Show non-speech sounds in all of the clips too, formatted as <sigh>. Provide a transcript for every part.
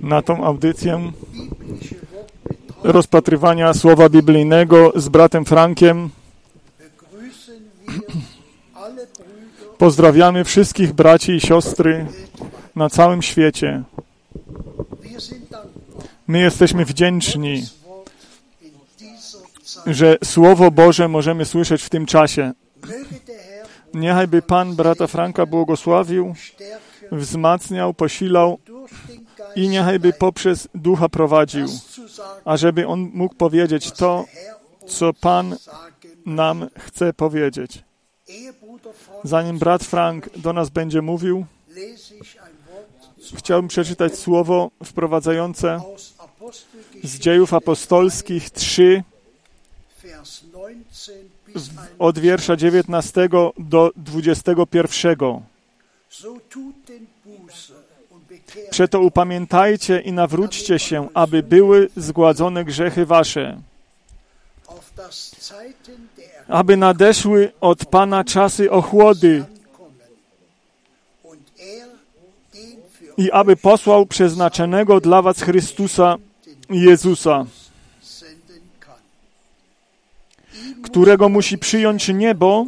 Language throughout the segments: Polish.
na tą audycję rozpatrywania słowa biblijnego z bratem Frankiem. Pozdrawiamy wszystkich braci i siostry na całym świecie. My jesteśmy wdzięczni, że Słowo Boże możemy słyszeć w tym czasie. Möge der Herr Niechaj by Pan brata Franka błogosławił, wzmacniał, posilał i niechaj by poprzez Ducha prowadził, ażeby On mógł powiedzieć to, co Pan nam chce powiedzieć. Zanim brat Frank do nas będzie mówił, chciałbym przeczytać słowo wprowadzające z dziejów apostolskich 3 Vers 19 bis od wiersza 19 do 21. Przeto upamiętajcie i nawróćcie się, aby były zgładzone grzechy wasze, aby nadeszły od Pana czasy ochłody. I aby posłał przeznaczonego dla was Chrystusa Jezusa, którego musi przyjąć niebo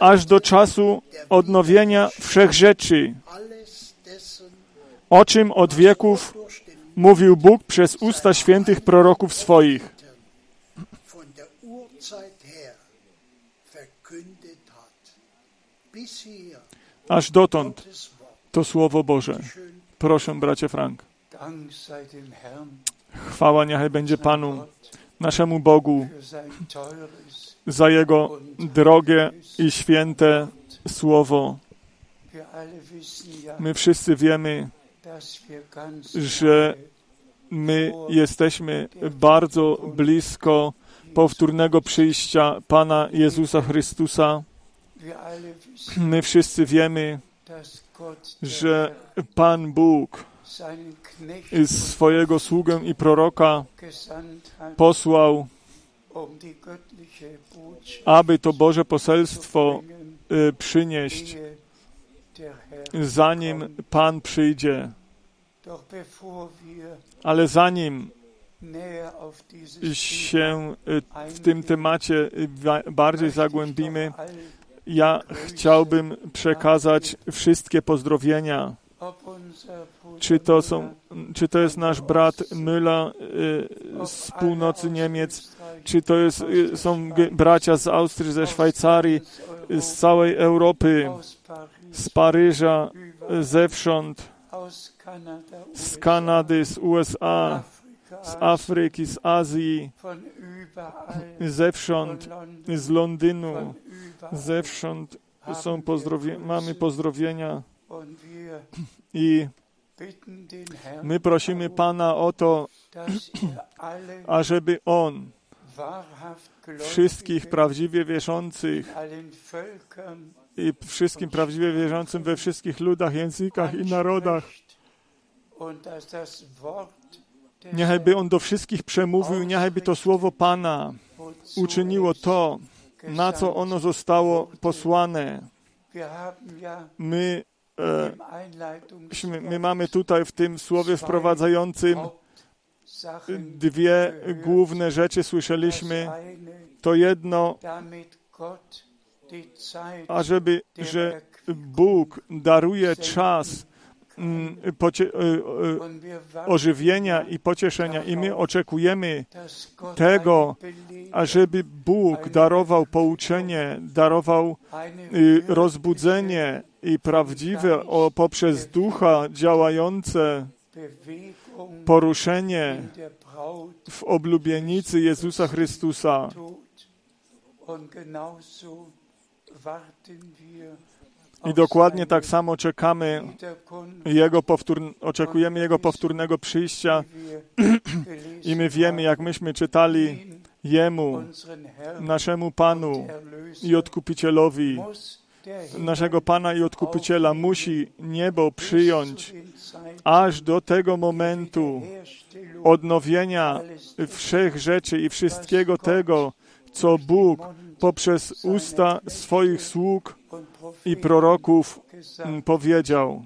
aż do czasu odnowienia wszechrzeczy, o czym od wieków mówił Bóg przez usta świętych proroków swoich. Aż dotąd to Słowo Boże. Proszę, bracie Frank. Chwała niechaj będzie Panu, naszemu Bogu, za Jego drogie i święte Słowo. My wszyscy wiemy, że my jesteśmy bardzo blisko powtórnego przyjścia Pana Jezusa Chrystusa. My wszyscy wiemy, że Pan Bóg swojego sługę i proroka posłał, aby to Boże poselstwo y, przynieść, zanim Pan przyjdzie. Ale zanim się y, w tym temacie bardziej zagłębimy, ja chciałbym przekazać wszystkie pozdrowienia. Czy to, są, czy to jest nasz brat Müller y, z północy Niemiec, czy to jest, y, są bracia z Austrii, ze Szwajcarii, z całej Europy, z Paryża, zewsząd, z Kanady, z USA, z Afryki, z Azji, zewsząd, z Londynu, zewsząd są pozdrowie, mamy pozdrowienia i my prosimy Pana o to, ażeby On wszystkich prawdziwie wierzących i wszystkim prawdziwie wierzącym we wszystkich ludach, językach i narodach, anspricht und dass das Wort des niechaj by On do wszystkich przemówił, niechaj by to słowo Pana uczyniło to, na co ono zostało posłane. My, my mamy tutaj w tym słowie wprowadzającym dwie główne rzeczy słyszeliśmy. To jedno, ażeby, że Bóg daruje czas mm, e, e, ożywienia i pocieszenia i my oczekujemy tego, ażeby Bóg darował pouczenie, darował y, rozbudzenie i prawdziwe o, poprzez ducha działające poruszenie w oblubienicy Jezusa Chrystusa. I dokładnie tak samo czekamy jego powtór, oczekujemy Jego powtórnego przyjścia i my wiemy, jak myśmy czytali Jemu, naszemu Panu i Odkupicielowi, naszego Pana i Odkupiciela musi niebo przyjąć aż do tego momentu odnowienia wszech rzeczy i wszystkiego tego, co Bóg poprzez usta swoich sług i proroków mm, powiedział.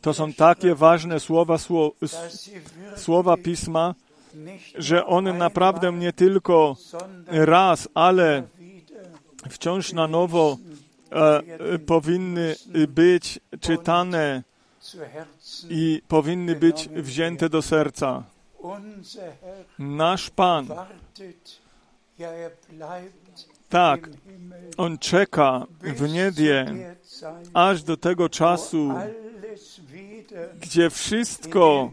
To są takie ważne słowa, sło, s- dass sie wirklich słowa Pisma, że one naprawdę nie tylko raz, ale wciąż na nowo e, powinny być czytane i powinny być wzięte do serca. Nasz Pan, tak, On czeka w niebie aż do tego czasu, gdzie wszystko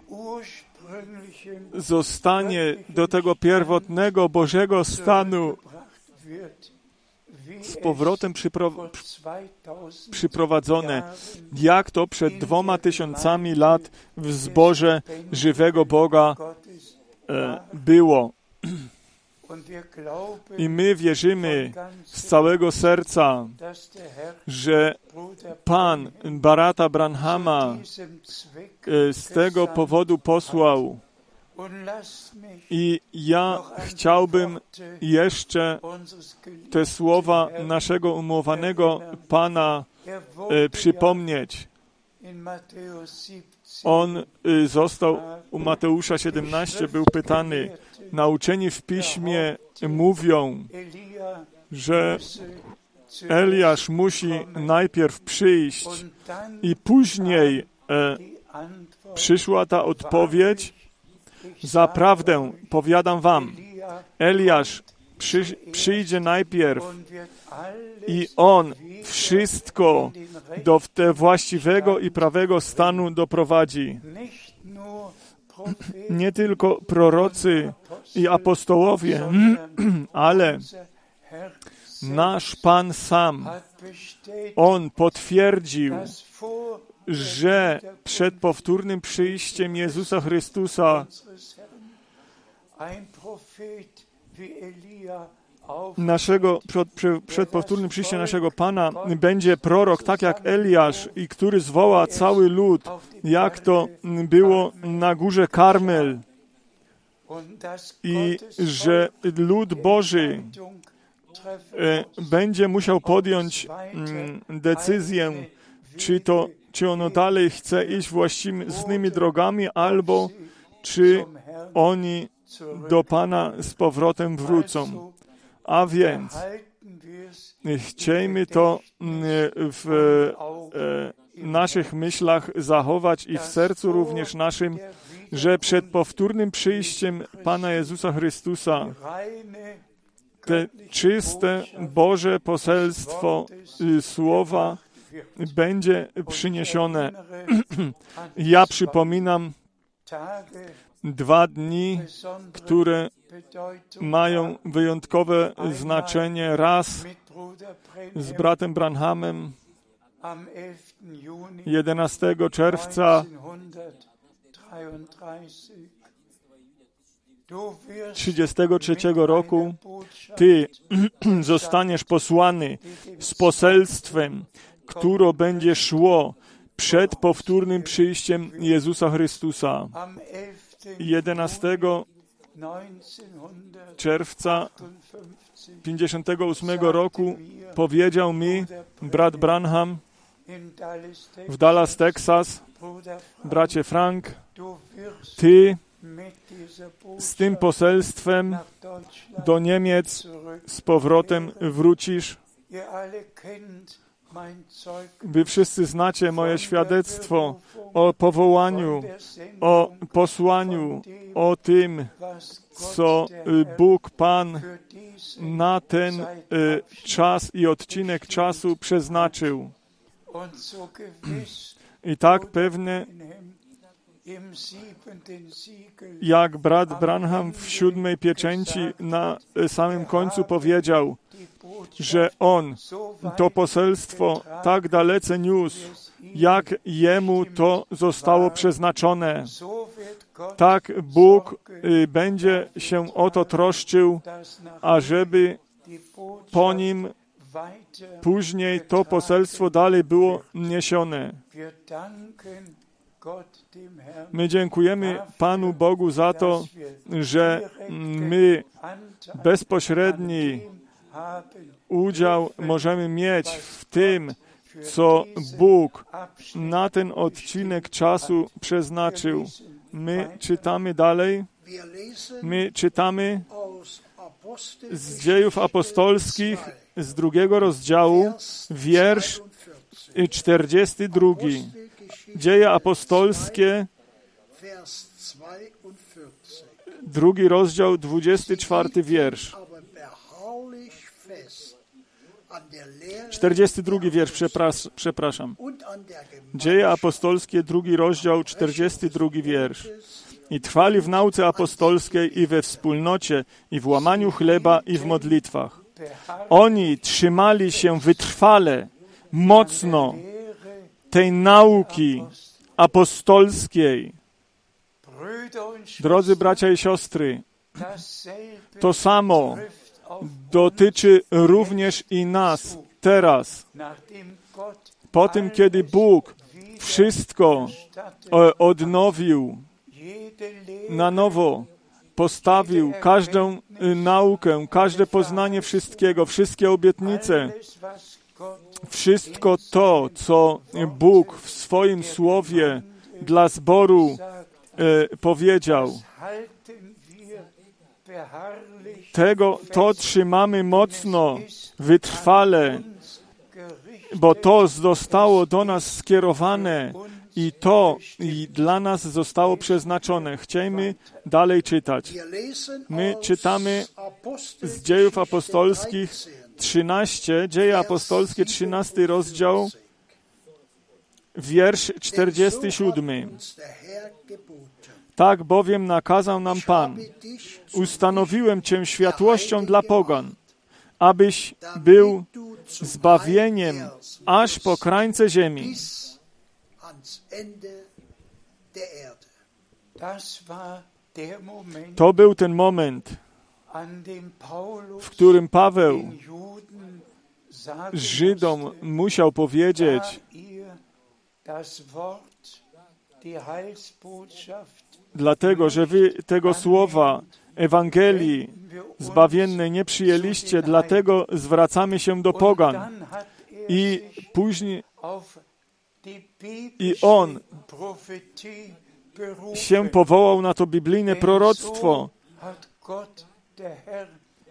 zostanie do tego pierwotnego Bożego stanu z powrotem przypro, es vor 2000 przyprowadzone, jak to przed dwoma tysiącami lat w zborze żywego Boga e, było. I my wierzymy z całego serca, że Pan Barata Branhama e, z tego powodu posłał. I ja chciałbym jeszcze te słowa naszego umowanego Pana e, przypomnieć. Ja in Matthäus 17 On y, został u Mateusza 17, był pytany. Nauczeni w piśmie mówią, że Eliasz musi najpierw przyjść i później e, przyszła ta odpowiedź. Zaprawdę powiadam wam, Elia Eliasz przy, przyjdzie najpierw i on wszystko do te właściwego i prawego stanu doprowadzi. Nie tylko prorocy i apostołowie, <clears throat> ale nasz Pan sam, On potwierdził, że przed powtórnym przyjściem Jezusa Chrystusa naszego, przed, przed, powtórnym przyjściem naszego Pana będzie prorok, tak jak Eliasz, i który zwoła cały lud, jak to było na górze Karmel, i że lud Boży e, będzie musiał podjąć mm, decyzję, czy to czy ono dalej chce iść właściwymi drogami, albo czy oni. Do Pana z powrotem wrócą. A więc chciejmy to mm, w e, naszych myślach zachować i w sercu również naszym, że przed powtórnym przyjściem Pana Jezusa Chrystusa te czyste Boże poselstwo y, słowa będzie przyniesione. <clears throat> Ja przypominam dwa dni, które mają wyjątkowe znaczenie. Raz z bratem Branhamem am 11. Juni 11 czerwca 1933. Du wirst 33 mit roku Ty <clears throat> zostaniesz posłany z poselstwem, które będzie szło przed powtórnym przyjściem Jezusa Chrystusa. Am 11. 11 czerwca 1958 58 roku powiedział mi brat Branham w Dallas, Texas, bracie Frank, ty z tym poselstwem do Niemiec z powrotem wrócisz. Wy wszyscy znacie moje świadectwo o powołaniu, o posłaniu, o tym, co y, Bóg Pan na ten y, czas i odcinek czasu przeznaczył. I tak pewnie, jak brat Branham w siódmej pieczęci na samym końcu powiedział, że on to poselstwo tak dalece niósł, jak jemu to zostało przeznaczone. Tak Bóg y, będzie się o to troszczył, ażeby po nim później to poselstwo dalej było niesione. My dziękujemy Panu Bogu za to, że my bezpośredni udział możemy mieć w tym, co Bóg na ten odcinek czasu przeznaczył. My czytamy dalej, my czytamy z dziejów apostolskich z drugiego rozdziału, wiersz 42. Dzieje apostolskie, Vers 42. drugi rozdział, 24 wiersz. Aber beharrlich fest an der Lehre 42 wiersz, przepras, przepraszam. Dzieje apostolskie, drugi rozdział, 42 wiersz. I trwali w nauce apostolskiej i we wspólnocie, i w łamaniu chleba, i w modlitwach. Oni trzymali się wytrwale, mocno tej nauki apostolskiej. Drodzy bracia i siostry, to samo dotyczy również i nas teraz. Po tym, kiedy Bóg wszystko e, odnowił, na nowo postawił każdą y, naukę, każde poznanie wszystkiego, wszystkie obietnice, wszystko to, co Bóg w swoim słowie dla zboru e, powiedział. Tego to trzymamy mocno, wytrwale, bo to zostało do nas skierowane i to i dla nas zostało przeznaczone. Chciejmy dalej czytać. My czytamy z dziejów apostolskich 13, dzieje apostolskie, 13 rozdział, wiersz 47. uns der Herr geboten. Tak bowiem nakazał nam Pan. Ustanowiłem Cię światłością dla pogan, abyś był zbawieniem aż po krańce ziemi. To był ten moment, w którym Paweł Żydom musiał powiedzieć, dlatego że wy tego słowa Ewangelii zbawiennej nie przyjęliście, dlatego zwracamy się do pogan. er I później I on się powołał na to biblijne proroctwo,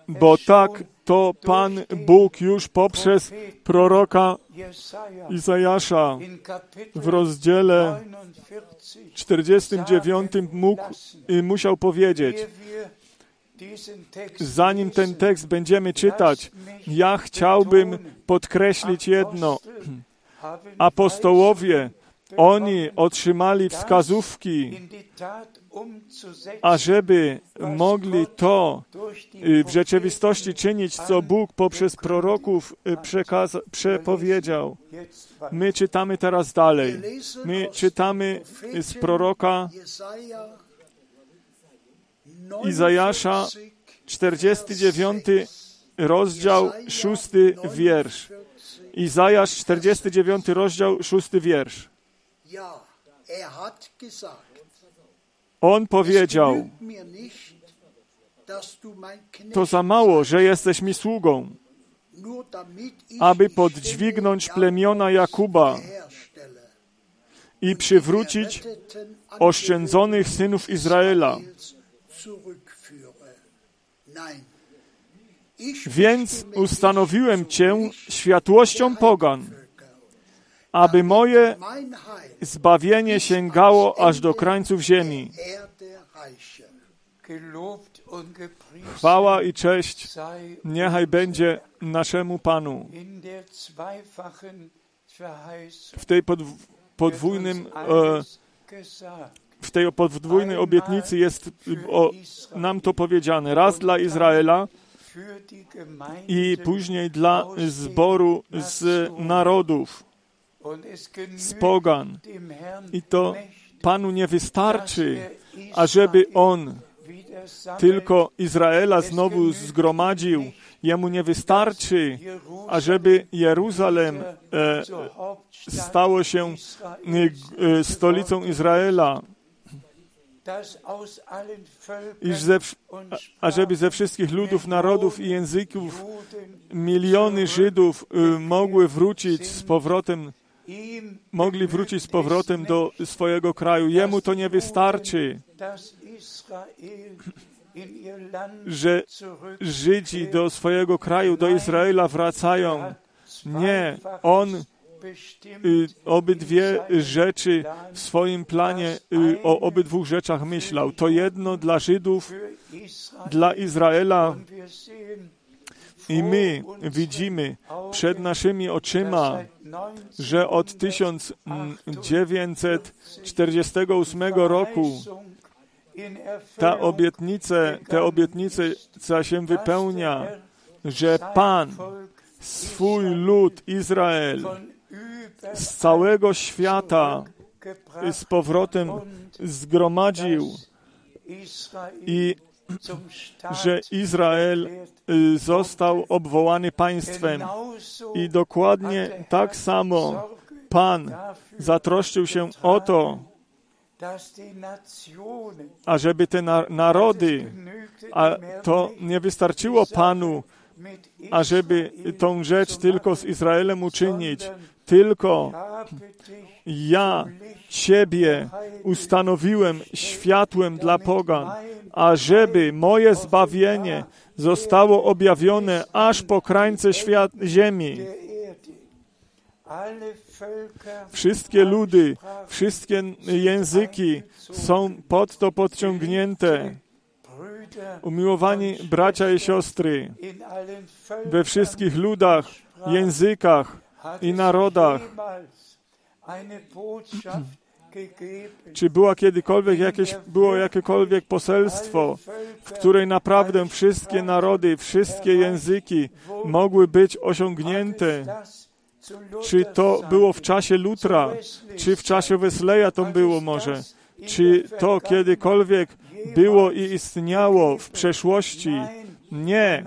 bo tak to Pan Bóg już poprzez proroka Izajasza w rozdziale 49 49 mógł musiał powiedzieć, zanim ten tekst będziemy czytać, ja chciałbym podkreślić jedno. Apostołowie, oni otrzymali wskazówki, ażeby mogli to y, w rzeczywistości czynić, co Bóg poprzez proroków y, przekaza- przepowiedział. My czytamy teraz dalej. My czytamy z proroka Izajasza, 49 rozdział, 6 wiersz. Izajasz, 49 rozdział, 6 wiersz. Er On powiedział, to za mało, że jesteś mi sługą, aby podźwignąć plemiona Jakuba i przywrócić oszczędzonych synów Izraela. Więc ustanowiłem Cię światłością pogan, aby moje zbawienie sięgało aż do krańców ziemi. Chwała i cześć niechaj będzie naszemu Panu. W tej podw- podwójnym, e, w tej podwójnej obietnicy jest o, nam to powiedziane. Raz dla Izraela i później dla zboru z narodów, z pogan. I to Panu nie wystarczy, ażeby On tylko Izraela znowu zgromadził. Jemu nie wystarczy, ażeby Jeruzalem e, stało się e, stolicą Izraela, iż ze, ażeby ze wszystkich ludów, narodów i języków miliony Żydów y, mogły wrócić z powrotem, mogli wrócić z powrotem do swojego kraju. Jemu to nie wystarczy, że Żydzi do swojego kraju, do Izraela wracają. Nie, On y, obydwie rzeczy w swoim planie, y, o obydwu rzeczach myślał. To jedno dla Żydów, dla Izraela i my widzimy przed naszymi oczyma, że od 1948 roku ta obietnice, te obietnice się wypełnia, że Pan swój lud Izrael z całego świata z powrotem zgromadził i że Izrael y, został obwołany państwem. I dokładnie tak samo Pan zatroszczył się o to, ażeby te narody, a to nie wystarczyło Panu, ażeby tą rzecz tylko z Izraelem uczynić, tylko ja Ciebie ustanowiłem światłem dla pogan, ażeby moje zbawienie zostało objawione aż po krańce świat, ziemi. Wszystkie ludy, wszystkie języki są pod to podciągnięte. Umiłowani bracia i siostry, we wszystkich ludach, językach i narodach czy była kiedykolwiek jakieś, było jakiekolwiek poselstwo, w której naprawdę wszystkie narody, wszystkie języki mogły być osiągnięte? Czy to było w czasie Lutra? Czy w czasie Wesleya to było może? Czy to kiedykolwiek było i istniało w przeszłości? Nie.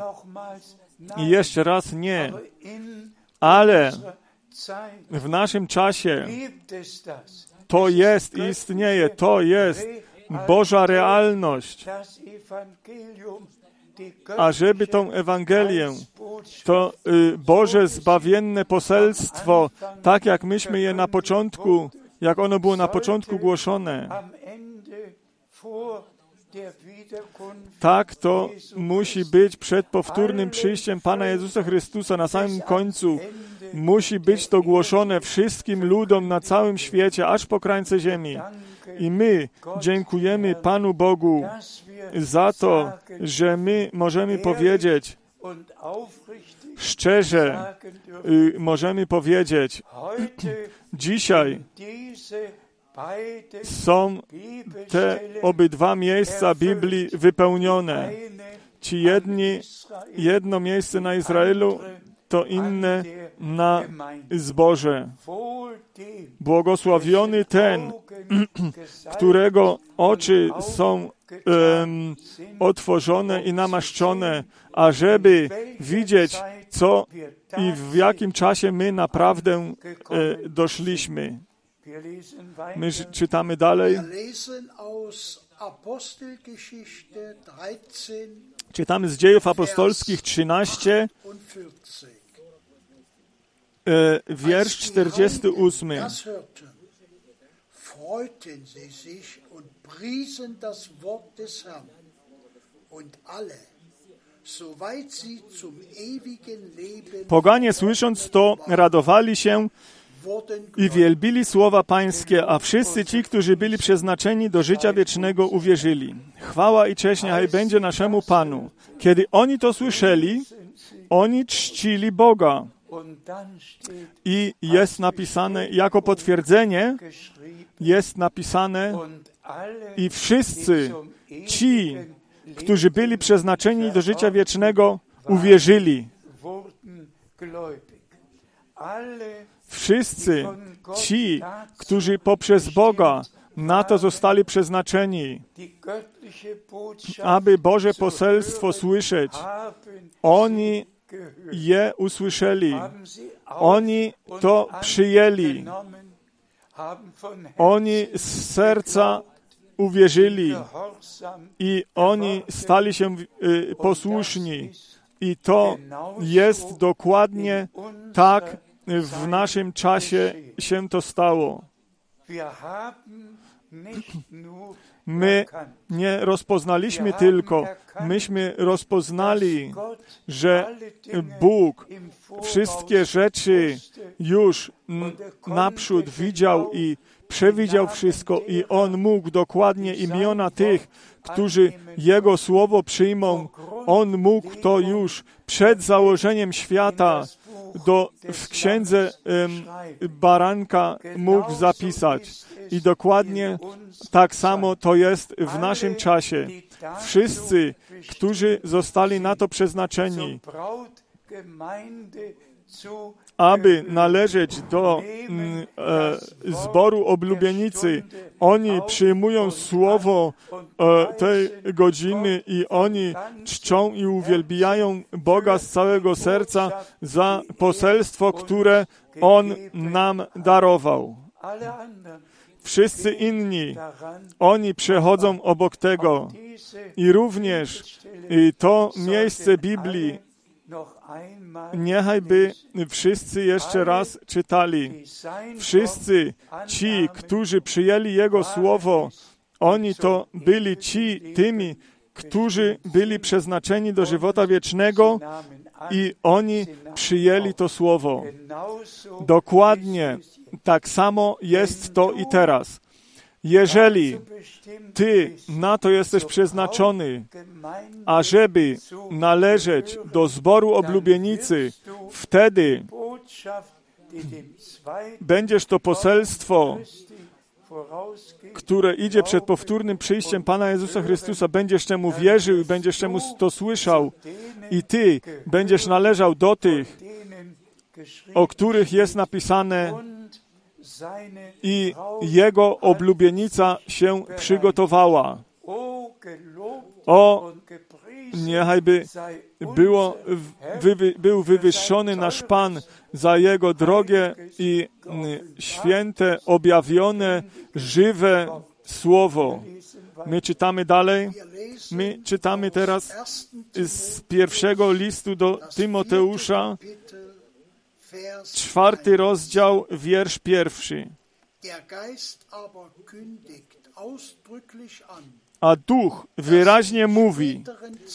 I jeszcze raz nie. Ale w naszym czasie to jest istnieje, to jest Boża realność. A żeby tą Ewangelię, to y, Boże zbawienne poselstwo, tak jak myśmy je na początku, jak ono było na początku głoszone, tak to musi być przed powtórnym przyjściem Pana Jezusa Chrystusa na samym końcu. Musi być to głoszone wszystkim ludom na całym świecie, aż po krańce ziemi. I my dziękujemy Panu Bogu za to, że my możemy powiedzieć, szczerze y, możemy powiedzieć, <clears throat> dzisiaj są te obydwa miejsca Biblii wypełnione. Ci jedni, jedno miejsce na Izraelu, to inne na zboże. Błogosławiony ten, <clears throat> którego oczy są um, otworzone i namaszczone, ażeby widzieć, co i w jakim czasie my naprawdę e, doszliśmy. My czytamy dalej. Czytamy z dziejów apostolskich 13, e, wiersz 48. freuten sie sich und priesen das Wort des Herrn. Und alle, soweit sie zum ewigen Leben Poganie słysząc to, radowali się i wielbili słowa Pańskie, a wszyscy ci, którzy byli przeznaczeni do życia wiecznego, uwierzyli. Chwała i cześć niechaj będzie naszemu Panu. Kiedy oni to słyszeli, oni czcili Boga. I jest napisane, jako potwierdzenie, jest napisane, i wszyscy ci, którzy byli przeznaczeni do życia wiecznego, uwierzyli. Wszyscy ci, którzy poprzez Boga Na to zostali przeznaczeni, aby Boże poselstwo słyszeć. Oni je usłyszeli. Oni to przyjęli. Oni z serca uwierzyli i oni stali się y, posłuszni. I to jest dokładnie tak w naszym czasie się to stało. My nie rozpoznaliśmy tylko, myśmy rozpoznali, że Bóg wszystkie rzeczy już naprzód widział i przewidział wszystko i On mógł dokładnie imiona tych, którzy Jego słowo przyjmą. On mógł to już przed założeniem świata do, w księdze baranka mógł zapisać. I dokładnie tak samo to jest w naszym czasie. Wszyscy, którzy zostali na to przeznaczeni, aby należeć do mm, e, zboru oblubienicy, oni przyjmują słowo e, tej godziny i oni czczą i uwielbiają Boga z całego serca za poselstwo, które On nam darował. Wszyscy inni, oni przechodzą obok tego. I również i to miejsce Biblii noch einmal niechaj by wszyscy jeszcze raz czytali. Wszyscy ci, którzy przyjęli Jego słowo, oni to byli ci tymi, którzy byli przeznaczeni do żywota wiecznego i oni przyjęli to słowo. Dokładnie tak samo jest to i teraz. Jeżeli ty na to jesteś przeznaczony, ażeby należeć do zboru oblubienicy, wtedy będziesz to poselstwo, które idzie przed powtórnym przyjściem Pana Jezusa Chrystusa, będziesz temu wierzył i będziesz temu to słyszał. I ty będziesz należał do tych, o których jest napisane i Jego oblubienica się przygotowała. O, niechajby było, unser w- wywy, był wywyższony nasz Pan za Jego drogie i święte, objawione, żywe Słowo. My czytamy dalej. My czytamy teraz z pierwszego listu do Tymoteusza, czwarty rozdział, wiersz pierwszy. A Duch wyraźnie mówi,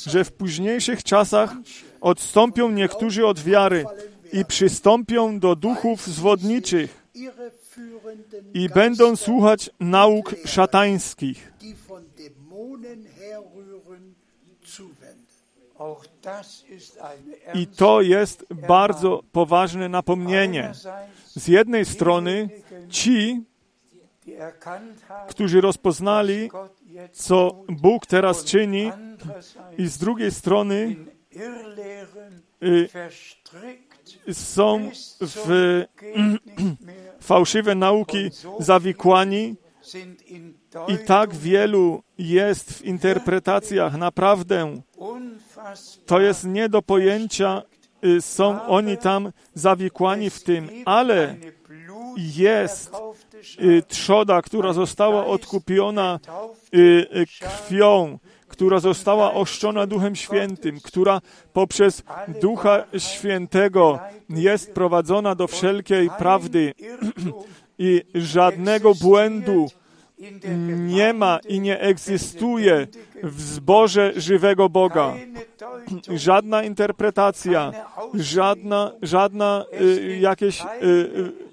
że w późniejszych czasach odstąpią niektórzy od wiary i przystąpią do duchów zwodniczych i będą słuchać nauk szatańskich. I to jest bardzo poważne napomnienie. Z jednej strony ci, którzy rozpoznali, co Bóg teraz czyni, i z drugiej strony y, są w <clears throat> fałszywe nauki zawikłani i tak wielu jest w interpretacjach. Naprawdę to jest nie do pojęcia. y, Są oni tam zawikłani w tym, ale jest y, trzoda, która została odkupiona y, krwią, która została oszczona Duchem Świętym, która poprzez Ducha Świętego jest prowadzona do wszelkiej prawdy <clears throat> i żadnego błędu nie ma i nie egzystuje w zborze żywego Boga. <clears throat> Żadna interpretacja, żadna, żadna y, jakieś y, y,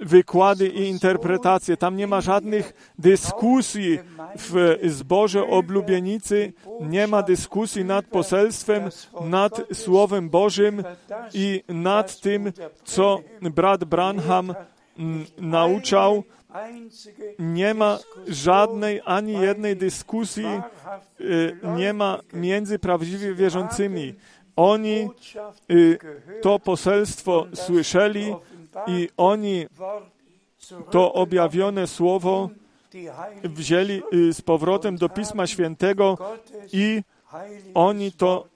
wykłady i interpretacje. Tam nie ma żadnych dyskusji w zborze oblubienicy, nie ma dyskusji nad poselstwem, nad Słowem Bożym i nad tym, co brat Branham nauczał. Nie ma żadnej ani jednej dyskusji, y, nie ma między prawdziwie wierzącymi. Oni y, to poselstwo słyszeli i oni to objawione słowo wzięli y, z powrotem do Pisma Świętego i oni to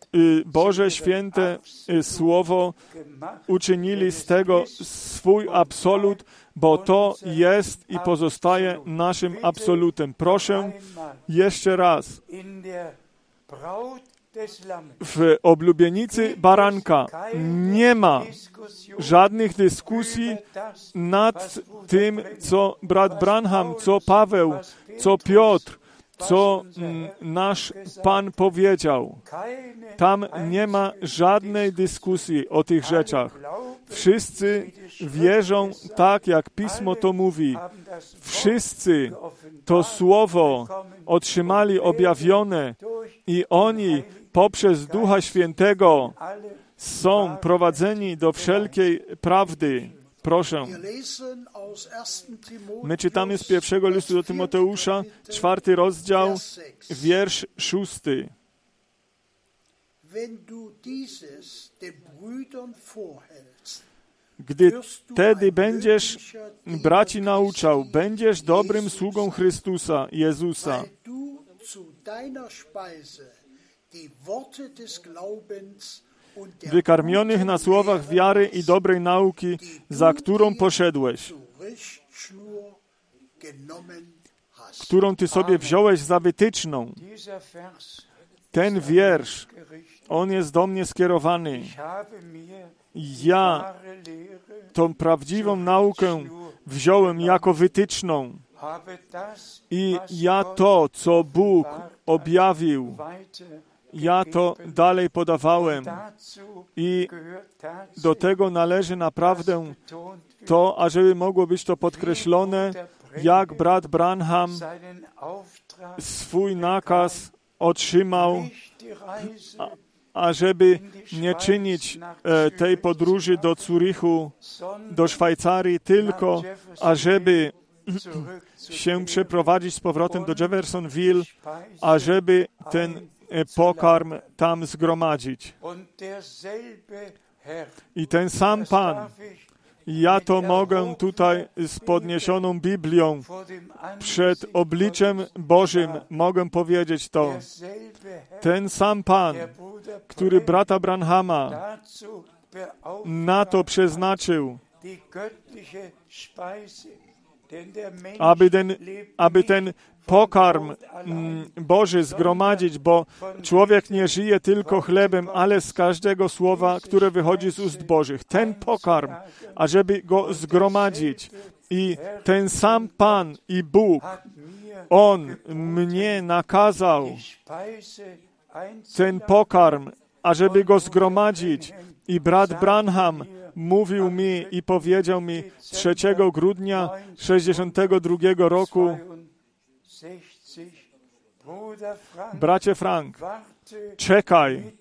Boże Święte y, Słowo uczynili z tego swój absolut, bo to jest i pozostaje naszym absolutem. Proszę jeszcze raz. W oblubienicy baranka nie ma żadnych dyskusji nad tym, co brat Branham, co Paweł, co Piotr, co mm, nasz Pan powiedział. Tam nie ma żadnej dyskusji o tych rzeczach. Wszyscy wierzą tak, jak Pismo to mówi. Wszyscy to słowo otrzymali objawione i oni poprzez Ducha Świętego są prowadzeni do wszelkiej prawdy. Proszę. My czytamy z pierwszego listu do Tymoteusza, czwarty rozdział, wiersz szósty. Gdy wtedy będziesz braci nauczał, będziesz dobrym sługą Chrystusa, Jezusa. Wykarmionych na słowach wiary i dobrej nauki, za którą poszedłeś, którą ty sobie wziąłeś za wytyczną. Ten wiersz, on jest do mnie skierowany. Ja tą prawdziwą naukę wziąłem jako wytyczną. I ja to, co Bóg objawił, ja to dalej podawałem. I do tego należy naprawdę to, ażeby mogło być to podkreślone, jak brat Branham swój nakaz otrzymał, ażeby nie czynić e, tej podróży do Zurichu, do Szwajcarii, tylko ażeby <clears throat> się przeprowadzić z powrotem do Jeffersonville, ażeby ten pokarm tam zgromadzić. I ten sam Pan, ja to mogę tutaj z podniesioną Biblią przed obliczem Bożym, mogę powiedzieć to. Ten sam Pan, który brata Branhama na to przeznaczył, aby ten, aby ten pokarm mm, Boży zgromadzić, bo człowiek nie żyje tylko chlebem, ale z każdego słowa, które wychodzi z ust Bożych. Ten pokarm, ażeby go zgromadzić. I ten sam Pan i Bóg, On mnie nakazał ten pokarm, ażeby go zgromadzić. I brat Branham mówił mi i powiedział mi 3 grudnia 62 roku, Bracie Frank, czekaj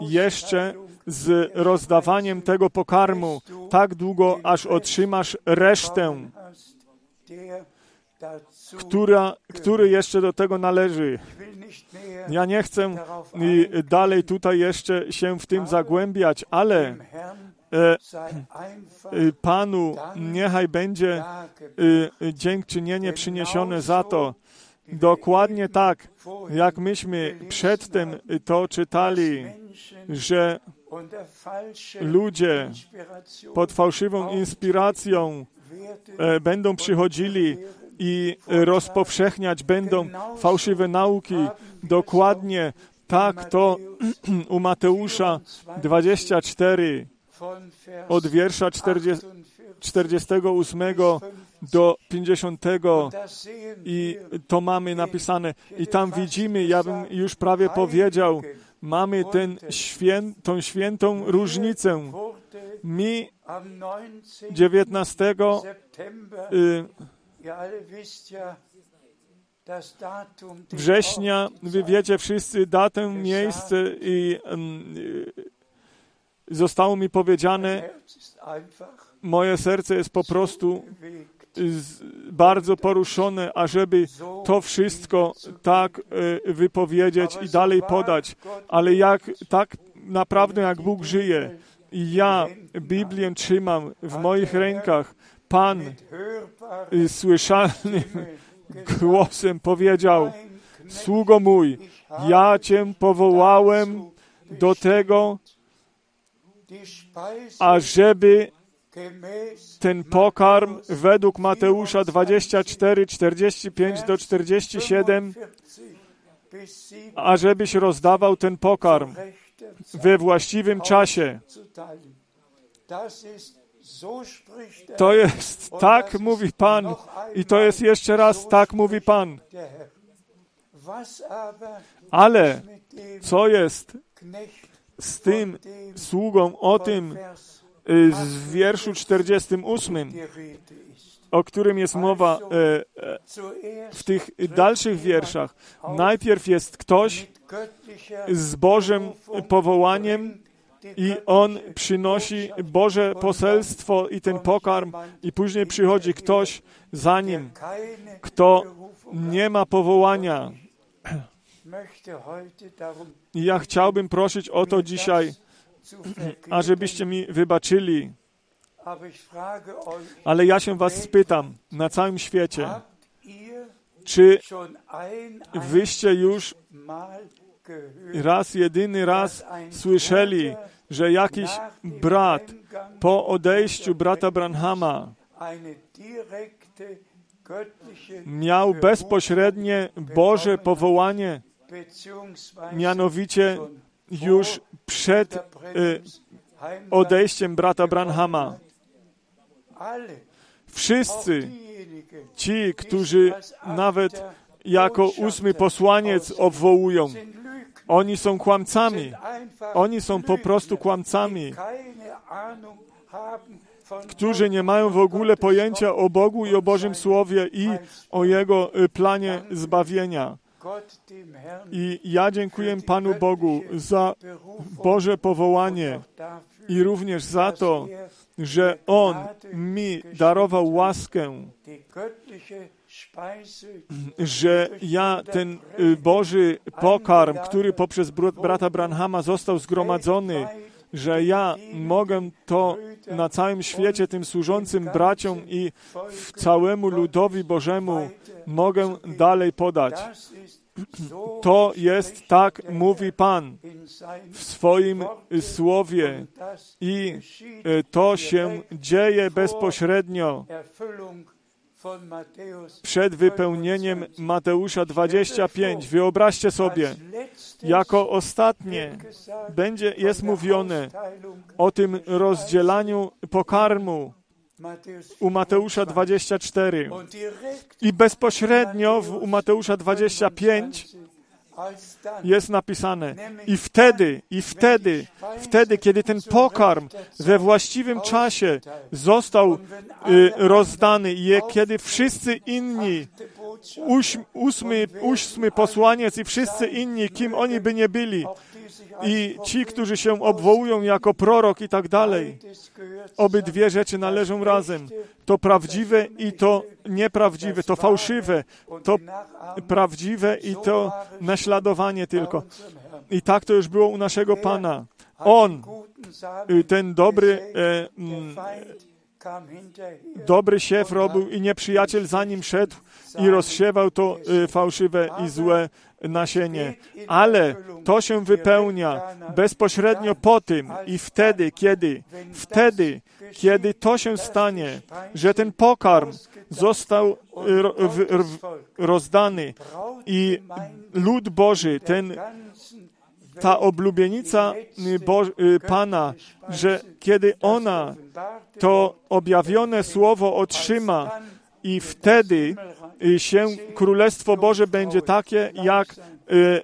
jeszcze z rozdawaniem tego pokarmu tak długo, aż otrzymasz resztę, która, który jeszcze do tego należy. Ja nie chcę dalej tutaj jeszcze się w tym zagłębiać, ale Panu niechaj będzie e, dziękczynienie przyniesione za to, Dokładnie tak, jak myśmy przedtem to czytali, że ludzie pod fałszywą inspiracją e, będą przychodzili i rozpowszechniać będą fałszywe nauki. Dokładnie tak to <clears throat> u Mateusza 24 od wiersza 40, 48 do 50 i to mamy napisane. I tam widzimy, ja bym już prawie powiedział, mamy ten świę, tą świętą różnicę. Mi 19 y, września, wy wiecie wszyscy datę, miejsce i y, zostało mi powiedziane, moje serce jest po prostu bardzo poruszone, ażeby to wszystko tak e, wypowiedzieć i dalej podać. Ale jak tak naprawdę, jak Bóg żyje i ja Biblię trzymam w moich rękach, Pan słyszalnym głosem powiedział, sługo mój, ja Cię powołałem do tego, ażeby ten pokarm według Mateusza 24, 45 do 47, ażebyś rozdawał ten pokarm we właściwym czasie. To jest tak, mówi Pan, i to jest jeszcze raz tak, mówi Pan. Ale co jest z tym sługą o tym y, w wierszu 48, o którym jest mowa e, e, w tych dalszych wierszach? Najpierw jest ktoś z Bożym powołaniem, i on przynosi Boże poselstwo i ten pokarm, i później przychodzi ktoś za nim, kto nie ma powołania. Ja chciałbym prosić o to dzisiaj, ażebyście mi wybaczyli. Ale ja się was spytam na całym świecie, czy wyście już raz, jedyny raz słyszeli, że jakiś brat po odejściu brata Branhama miał bezpośrednie Boże powołanie, mianowicie już przed y, odejściem brata Branhama. Wszyscy ci, którzy nawet jako ósmy posłaniec obwołują, oni są kłamcami. Oni są po prostu kłamcami, którzy nie mają w ogóle pojęcia o Bogu i o Bożym Słowie i o Jego y, planie zbawienia. I ja dziękuję Panu Bogu za Boże powołanie i również za to, że On mi darował łaskę, że ja ten y, Boży pokarm, który poprzez brata Branhama został zgromadzony, że ja mogę to na całym świecie tym służącym braciom i całemu ludowi Bożemu mogę dalej podać. To jest tak, mówi Pan w swoim słowie i y, to się dzieje bezpośrednio przed wypełnieniem Mateusza 25. Wyobraźcie sobie, jako ostatnie będzie, jest mówione o tym rozdzielaniu pokarmu u Mateusza 24 i bezpośrednio w, u Mateusza 25 jest napisane. I wtedy, i wtedy, wtedy, kiedy ten pokarm we właściwym czasie został y, rozdany i kiedy wszyscy inni, ósmy, ósmy posłaniec i wszyscy inni, kim oni by nie byli, i ci, którzy się obwołują jako prorok i tak dalej. Obydwie rzeczy należą razem. To prawdziwe i to nieprawdziwe, to fałszywe, to prawdziwe i to naśladowanie tylko. I tak to już było u naszego Pana. On, y, ten dobry, e, dobry siew robił i nieprzyjaciel za nim szedł i rozsiewał to y, fałszywe i złe nasienie. Ale to się wypełnia bezpośrednio po tym i wtedy, kiedy, wtedy, kiedy to się stanie, że ten pokarm został rozdany i lud Boży, ten ta oblubienica Bo Pana, że kiedy ona to objawione słowo otrzyma, i wtedy y, się Królestwo Boże będzie takie jak y, y,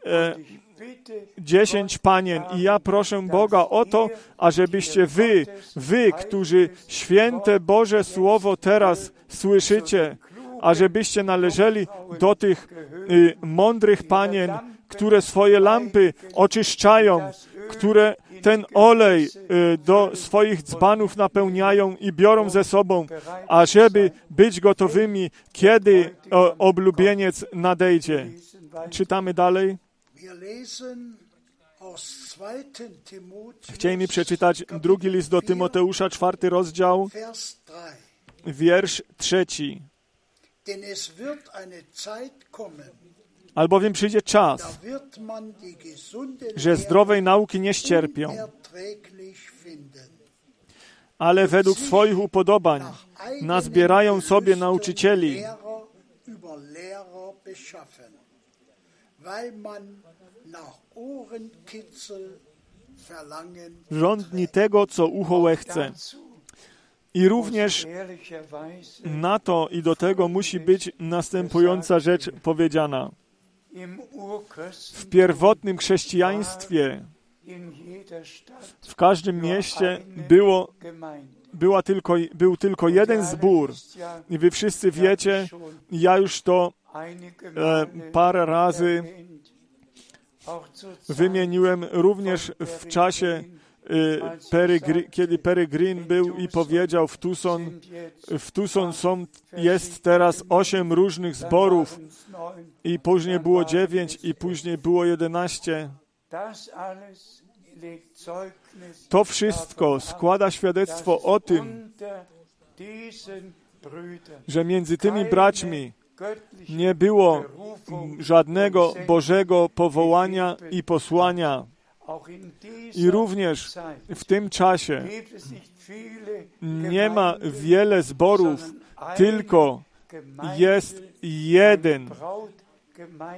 dziesięć panien. I ja proszę Boga o to, ażebyście wy, wy, którzy święte Boże Słowo teraz słyszycie, ażebyście należeli do tych mądrych panien, które swoje lampy oczyszczają, które ten olej y, do swoich dzbanów napełniają i biorą ze sobą, ażeby być gotowymi, kiedy oblubieniec nadejdzie. Czytamy dalej. Chcieli mi przeczytać drugi list do Tymoteusza, czwarty rozdział, wiersz trzeci. Denn es wird eine Zeit kommen, Albowiem przyjdzie czas, że zdrowej nauki nie ścierpią, ale według swoich upodobań nazbierają sobie nauczycieli, rządni tego, co ucho łechce. I również na to i do tego musi być następująca rzecz powiedziana. W pierwotnym chrześcijaństwie w każdym mieście było, była tylko, był tylko jeden zbór. I wy wszyscy wiecie, ja już to e, parę razy wymieniłem również w czasie, Gri- kiedy Perry Green był i powiedział w Tucson, w Tucson są, jest teraz osiem różnych zborów i później było dziewięć i później było jedenaście. To wszystko składa świadectwo o tym, że między tymi braćmi nie było żadnego Bożego powołania i posłania. I również w tym czasie nie ma wiele zborów, tylko jest jeden,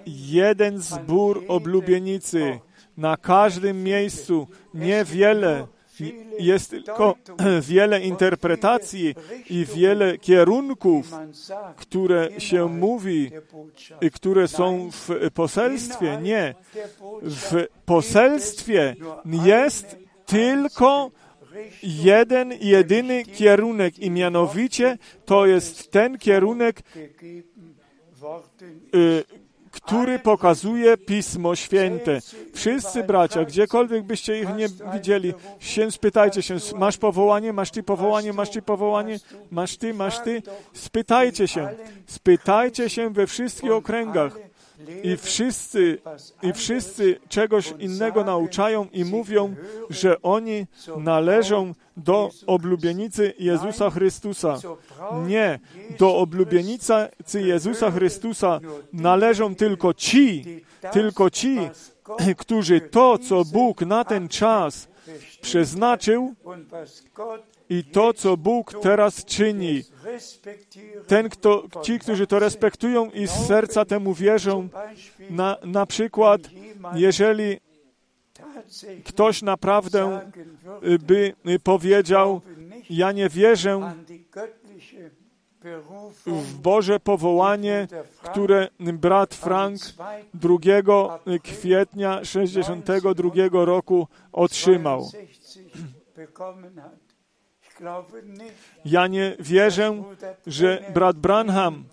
jeden zbór oblubienicy na każdym miejscu. Niewiele, jest tylko <clears throat> wiele interpretacji i wiele kierunków, które się mówi, i które są w poselstwie. Nie. W poselstwie jest tylko jeden, jedyny kierunek i mianowicie to jest ten kierunek, który pokazuje Pismo Święte. Wszyscy bracia, gdziekolwiek byście ich nie widzieli, się spytajcie się, masz powołanie, masz ty powołanie, masz ty powołanie, masz ty, masz ty. Spytajcie się, spytajcie się we wszystkich okręgach. I wszyscy, I wszyscy czegoś innego nauczają i mówią, że oni należą do oblubienicy Jezusa Chrystusa. Nie, do oblubienicy Jezusa Chrystusa należą tylko ci, tylko ci, którzy to, co Bóg na ten czas przeznaczył i to, co Bóg teraz czyni. Ten, kto, ci, którzy to respektują i z serca temu wierzą, na, na przykład, jeżeli ktoś naprawdę y, by y, powiedział, ja nie wierzę w Boże powołanie, które brat Frank 2 kwietnia 62 roku otrzymał. Ja nie wierzę, że brat Branham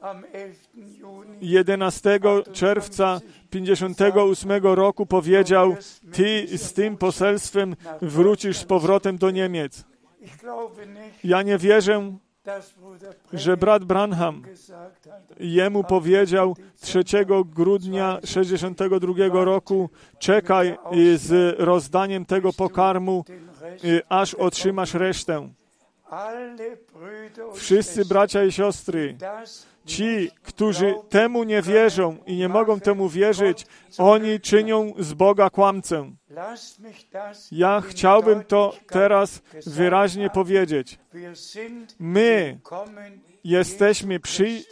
am 11. Juni 11 czerwca 58 roku powiedział, ty z tym poselstwem wrócisz z powrotem do Niemiec. Ja nie wierzę, że brat Branham jemu powiedział 3 grudnia 62 roku, czekaj z rozdaniem tego pokarmu, aż otrzymasz resztę. Wszyscy bracia i siostry, ci, którzy temu nie wierzą i nie mogą temu wierzyć, oni czynią z Boga kłamcę. Ja chciałbym to teraz wyraźnie powiedzieć. My jesteśmy przy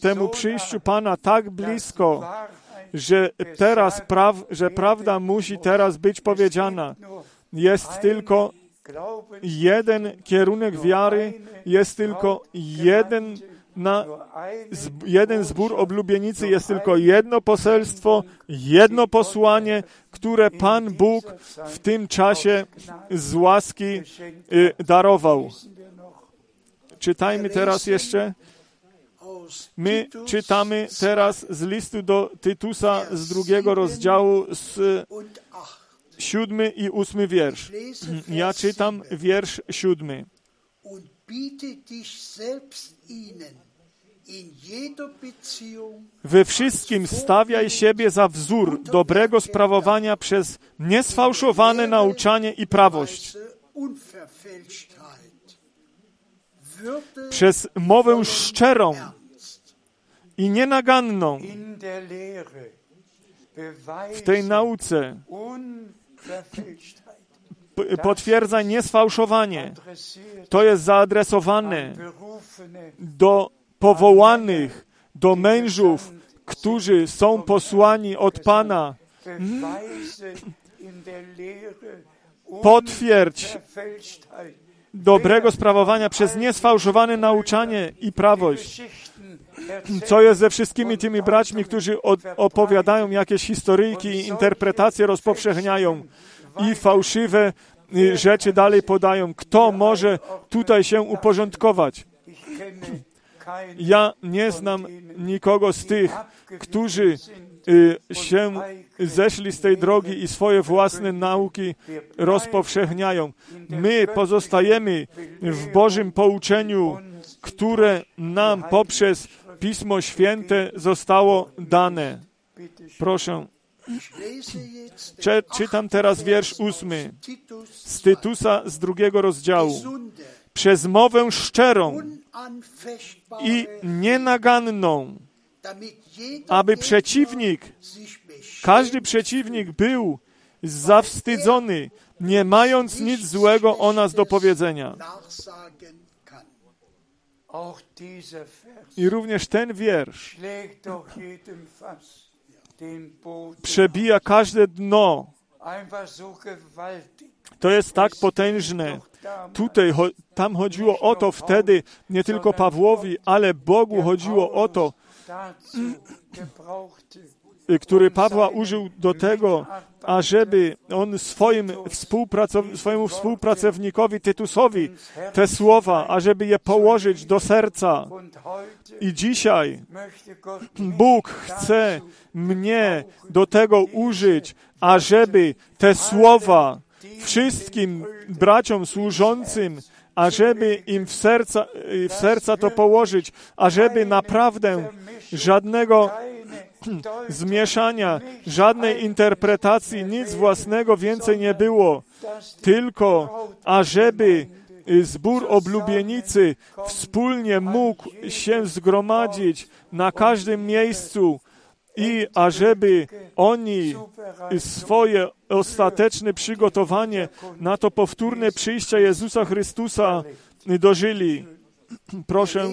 temu przyjściu Pana tak blisko, że teraz praw, że prawda musi teraz być powiedziana. Nur Jest tylko jeden kierunek wiary, jest tylko jeden, na, jeden zbór oblubienicy, jest tylko jedno poselstwo, jedno posłanie, które Pan Bóg w tym czasie z łaski y, darował. Czytajmy teraz jeszcze. My czytamy teraz z listu do Tytusa z drugiego rozdziału z und 8. siódmy i ósmy wiersz. Lese Ja czytam 7. wiersz siódmy. We wszystkim stawiaj siebie za wzór dobrego sprawowania przez niesfałszowane nauczanie i prawość, przez mowę szczerą, i nienaganną w tej nauce, potwierdza niesfałszowanie. To jest zaadresowane do powołanych, do mężów, którzy są posłani od Pana. Potwierdź dobrego sprawowania przez niesfałszowane nauczanie i prawość. Co jest ze wszystkimi tymi braćmi, którzy opowiadają jakieś historyjki i interpretacje rozpowszechniają i fałszywe y, rzeczy dalej podają? Kto może tutaj się uporządkować? Ja nie znam nikogo z tych, którzy y, się zeszli z tej drogi i swoje własne nauki rozpowszechniają. My pozostajemy w Bożym pouczeniu, które nam poprzez Pismo Święte zostało dane. Proszę, czytam teraz wiersz ósmy z 2. Tytusa z drugiego rozdziału. Przez mowę szczerą i nienaganną, aby przeciwnik Każdy przeciwnik był zawstydzony, nie mając nic złego o nas do powiedzenia. I również ten wiersz przebija każde dno. To jest tak potężne. Tutaj, tam chodziło o to wtedy, nie tylko Pawłowi, ale Bogu chodziło o to, który Pawła użył do tego, ażeby on swoim współpracow- swojemu współpracownikowi Tytusowi te słowa, ażeby je położyć do serca. I dzisiaj Bóg chce mnie do tego użyć, ażeby te słowa wszystkim braciom służącym, ażeby im w serca, w serca to położyć, ażeby naprawdę żadnego zmieszania, żadnej interpretacji, nic własnego więcej nie było, tylko ażeby y, zbór oblubienicy wspólnie mógł się zgromadzić na każdym miejscu i ażeby oni swoje ostateczne przygotowanie na to powtórne przyjście Jezusa Chrystusa dożyli. Proszę,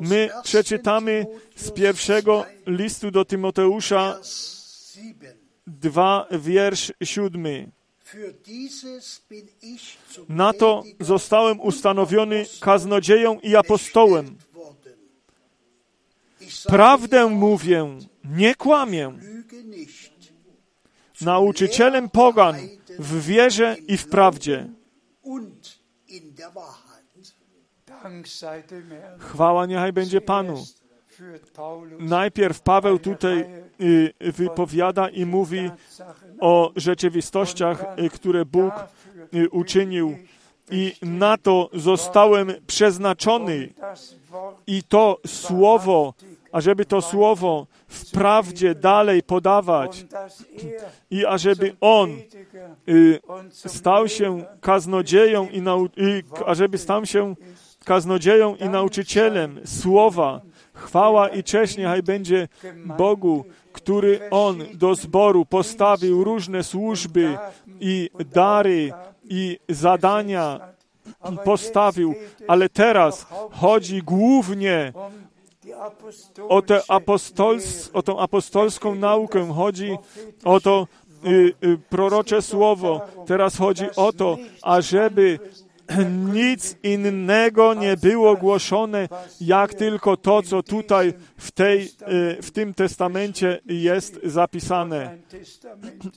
my 1. przeczytamy z pierwszego listu do Tymoteusza Vers 7. 2, wiersz 7. Für dieses bin ich zum Na to zostałem ustanowiony kaznodzieją i apostołem. Prawdę mówię, nie kłamię. Nauczycielem pogan w wierze i w prawdzie. Chwała niechaj będzie Panu. Najpierw Paweł tutaj y, wypowiada i mówi o rzeczywistościach, y, które Bóg y, uczynił. I na to zostałem przeznaczony. I to słowo, ażeby to słowo w prawdzie dalej podawać er i ażeby On stał się kaznodzieją i, nau- i ażeby stał się kaznodzieją i nauczycielem słowa. Chwała i cześć niechaj będzie Bogu, który On do zboru postawił różne służby i dary i zadania postawił, ale teraz chodzi głównie o, tę apostols, o tą apostolską naukę, chodzi o to y, y, prorocze słowo. Teraz chodzi o to, ażeby nic innego nie było głoszone, jak tylko to, co tutaj w, tej, y, w tym testamencie jest zapisane.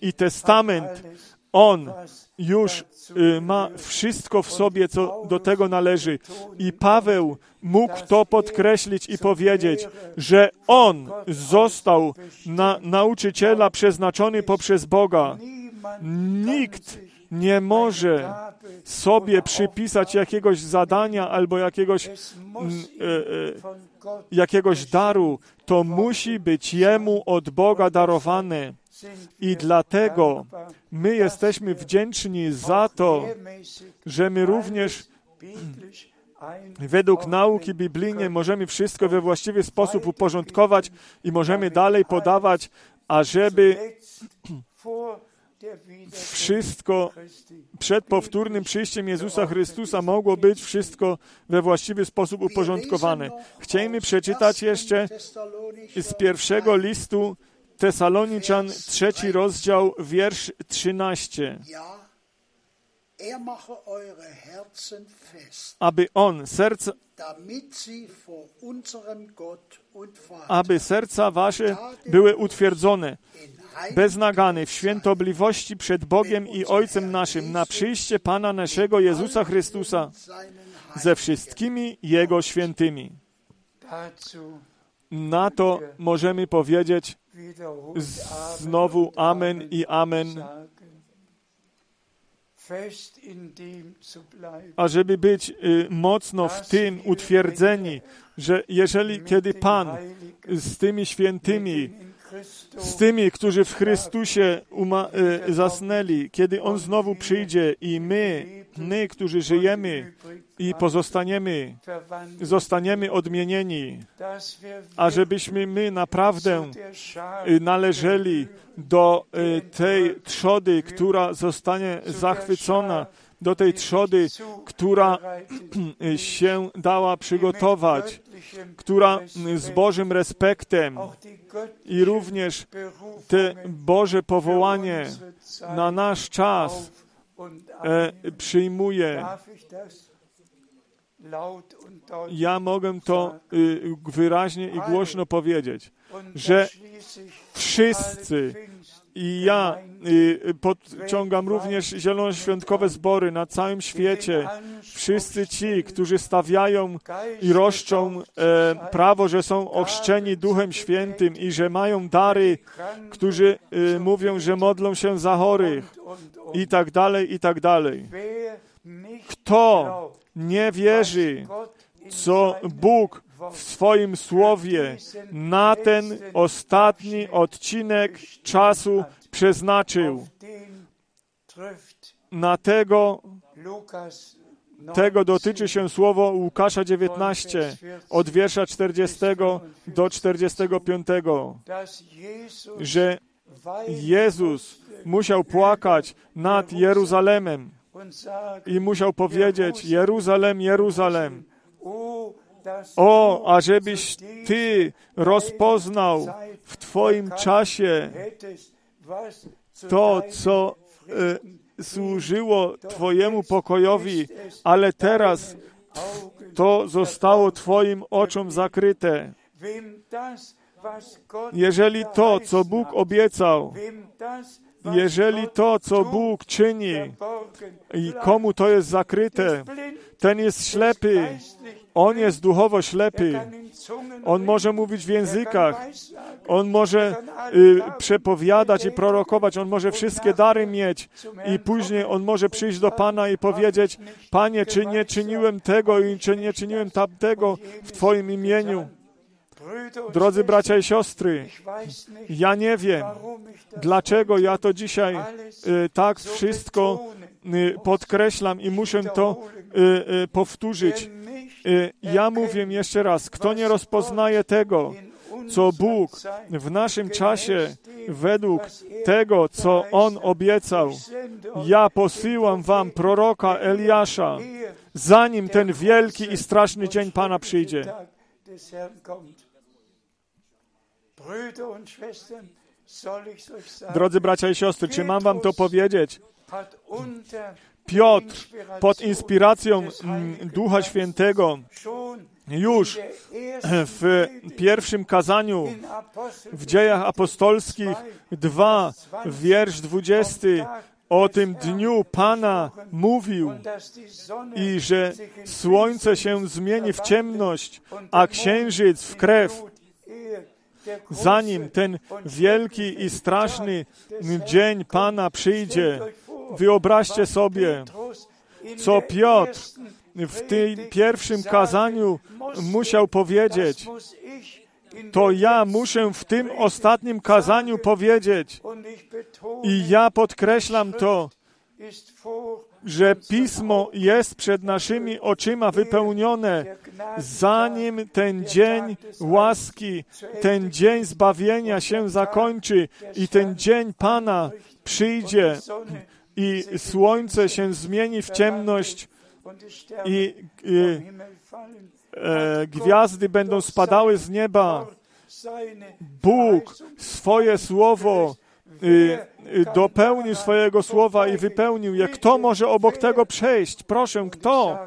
I testament, on już y, ma wszystko w sobie, co do tego należy. I Paweł mógł to podkreślić i powiedzieć, że on został na nauczyciela przeznaczony poprzez Boga. Nikt nie może sobie przypisać jakiegoś zadania albo jakiegoś, e, e, jakiegoś daru. To musi być jemu od Boga darowane. I dlatego my jesteśmy wdzięczni za to, że my również Według nauki biblijnej możemy wszystko we właściwy sposób uporządkować i możemy dalej podawać, ażeby wszystko przed powtórnym przyjściem Jezusa Chrystusa mogło być wszystko we właściwy sposób uporządkowane. Chcielibyśmy przeczytać jeszcze z pierwszego listu Tesaloniczan, trzeci rozdział, wiersz 13. Er mache eure Herzen fest, Aby On, serca, aby serca wasze były utwierdzone, beznagane w świętobliwości przed Bogiem i Ojcem naszym na przyjście Pana naszego Jezusa Chrystusa ze wszystkimi Jego świętymi. Na to możemy powiedzieć znowu Amen i Amen, bleiben. ażeby być y, mocno w tym utwierdzeni, że jeżeli kiedy Pan z tymi świętymi, z tymi, którzy w Chrystusie y, zasnęli, kiedy On znowu przyjdzie i my, my, którzy żyjemy i pozostaniemy, zostaniemy odmienieni, dass wir a żebyśmy my naprawdę y, należeli do y, tej trzody, która zostanie zachwycona, do tej trzody, która <clears throat> się dała przygotować, która z Bożym respektem i również te Boże powołanie na nasz czas e, przyjmuje. Ja mogę to y, wyraźnie i głośno powiedzieć, że wszyscy i ja y, podciągam również zielonoświątkowe zbory na całym świecie. Wszyscy ci, którzy stawiają i roszczą e, prawo, że są ochrzczeni Duchem Świętym i że mają dary, którzy y, mówią, że modlą się za chorych i tak dalej, i tak dalej. Kto nie wierzy, co Bóg w swoim słowie na ten ostatni odcinek czasu przeznaczył. Na tego, tego dotyczy się słowo Łukasza 19, od wiersza 40 do 45, że Jezus musiał płakać nad Jeruzalemem i musiał powiedzieć: Jeruzalem, Jeruzalem, o, ażebyś Ty rozpoznał w Twoim czasie to, co e, służyło Twojemu pokojowi, ale teraz to zostało Twoim oczom zakryte. Jeżeli to, co Bóg obiecał, jeżeli to, co Bóg czyni i komu to jest zakryte, ten jest ślepy, on jest duchowo ślepy. On może mówić w językach, on może y, przepowiadać i prorokować, on może wszystkie dary mieć i później on może przyjść do Pana i powiedzieć: Panie, czy nie czyniłem tego i czy nie czyniłem tamtego w Twoim imieniu? Drodzy bracia i siostry, ja nie wiem, dlaczego ja to dzisiaj y, tak wszystko y, podkreślam i muszę to y, powtórzyć. Ja mówię jeszcze raz, kto nie rozpoznaje tego, co Bóg w naszym czasie, według tego, co On obiecał, ja posyłam wam proroka Eliasza, zanim ten wielki i straszny dzień Pana przyjdzie. Drodzy bracia i siostry, czy mam wam to powiedzieć? Piotr pod inspiracją mm, Ducha Świętego już w pierwszym kazaniu w dziejach apostolskich 2, wiersz 20 o tym dniu Pana mówił i że słońce się zmieni w ciemność, a księżyc w krew, zanim ten wielki i straszny dzień Pana przyjdzie. Wyobraźcie sobie, co Piotr w tym pierwszym kazaniu musiał powiedzieć. To ja muszę w tym ostatnim kazaniu powiedzieć. I ja podkreślam to. Że Pismo jest przed naszymi oczyma wypełnione, zanim ten dzień łaski, ten dzień zbawienia się zakończy i ten dzień Pana przyjdzie i słońce się zmieni w ciemność i, i e, gwiazdy będą spadały z nieba. Bóg swoje słowo dopełnił swojego słowa i wypełnił je. Kto może obok tego przejść? Proszę, kto?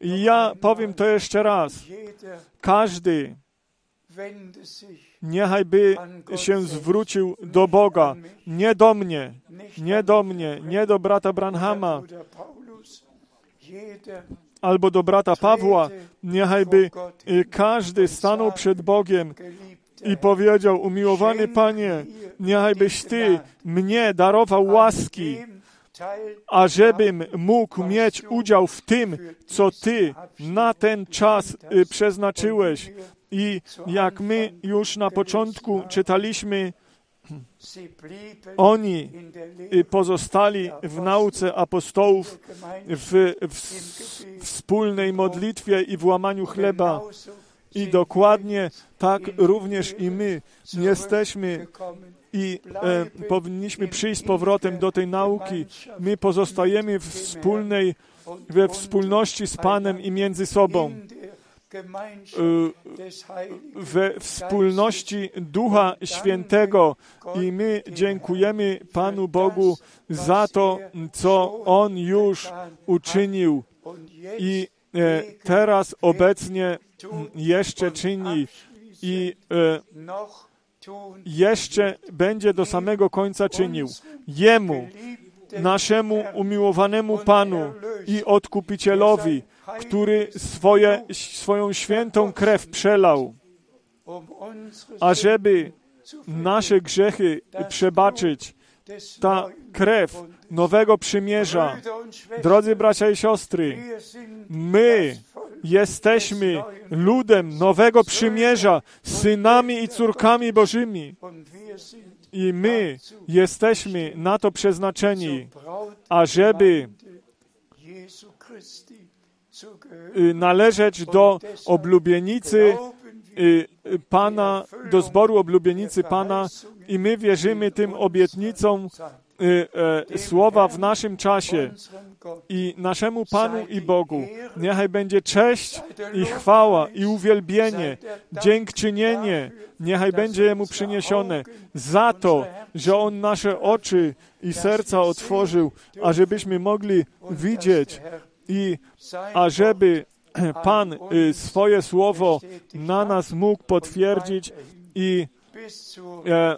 I ja powiem to jeszcze raz. Każdy niechaj by się zwrócił do Boga, nie do mnie, nie do mnie, nie do brata Branhama albo do brata Pawła, niechaj by y, każdy stanął przed Bogiem i powiedział, umiłowany Panie, niechaj byś Ty mnie darował łaski, ażebym mógł mieć udział w tym, co Ty na ten czas y, przeznaczyłeś. I jak my już na początku czytaliśmy, oni y, pozostali w nauce apostołów, w, w, w wspólnej modlitwie i w łamaniu chleba. I dokładnie tak również i my jesteśmy i e, powinniśmy przyjść z powrotem do tej nauki. My pozostajemy w wspólnej, we wspólności z Panem i między sobą. We wspólności Ducha Świętego i my dziękujemy Panu Bogu za to, co On już uczynił i e, teraz obecnie jeszcze czyni i e, jeszcze będzie do samego końca czynił. Jemu, naszemu umiłowanemu Panu i Odkupicielowi, który swoje, swoją świętą krew przelał, ażeby nasze grzechy przebaczyć. Ta krew nowego przymierza. Drodzy bracia i siostry, my jesteśmy ludem nowego przymierza, synami i córkami Bożymi. I my jesteśmy na to przeznaczeni, ażeby y, należeć do oblubienicy Pana, do zboru oblubienicy Pana i my wierzymy tym obietnicom y, e, słowa w naszym czasie i naszemu Panu i Bogu. Niechaj będzie cześć i chwała i uwielbienie, dziękczynienie, niechaj będzie Jemu przyniesione za to, że On nasze oczy i serca otworzył, ażebyśmy mogli widzieć i ażeby <clears throat> Pan y, swoje słowo na nas mógł potwierdzić i e,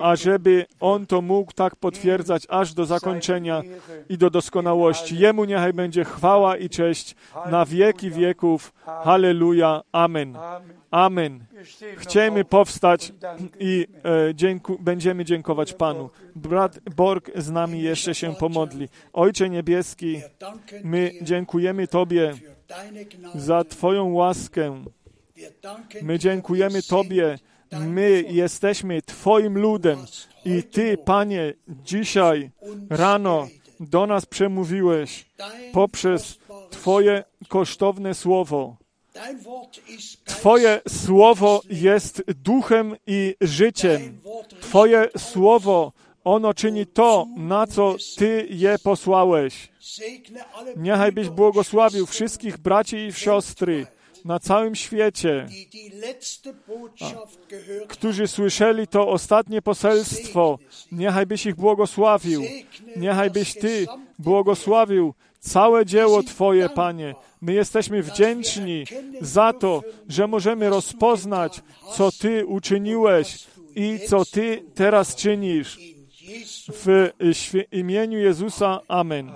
ażeby On to mógł tak potwierdzać aż do zakończenia i do doskonałości. Jemu niechaj będzie chwała i cześć na wieki wieków. Halleluja. Amen. Amen. Chcemy powstać i e, dzięku, będziemy dziękować Panu. Brat Borg z nami jeszcze się pomodli. Ojcze Niebieski, my dziękujemy Tobie za Twoją łaskę. My dziękujemy Tobie, my jesteśmy Twoim ludem i Ty, Panie, dzisiaj rano do nas przemówiłeś poprzez Twoje kosztowne słowo. Twoje słowo jest duchem i życiem. Twoje słowo, ono czyni to, na co Ty je posłałeś. Niechaj byś błogosławił wszystkich braci i siostry, na całym świecie, którzy słyszeli to ostatnie poselstwo. Niechaj byś ich błogosławił. Niechaj byś Ty błogosławił całe dzieło Twoje, Panie. My jesteśmy wdzięczni za to, że możemy rozpoznać, co Ty uczyniłeś i co Ty teraz czynisz. W imieniu Jezusa. Amen.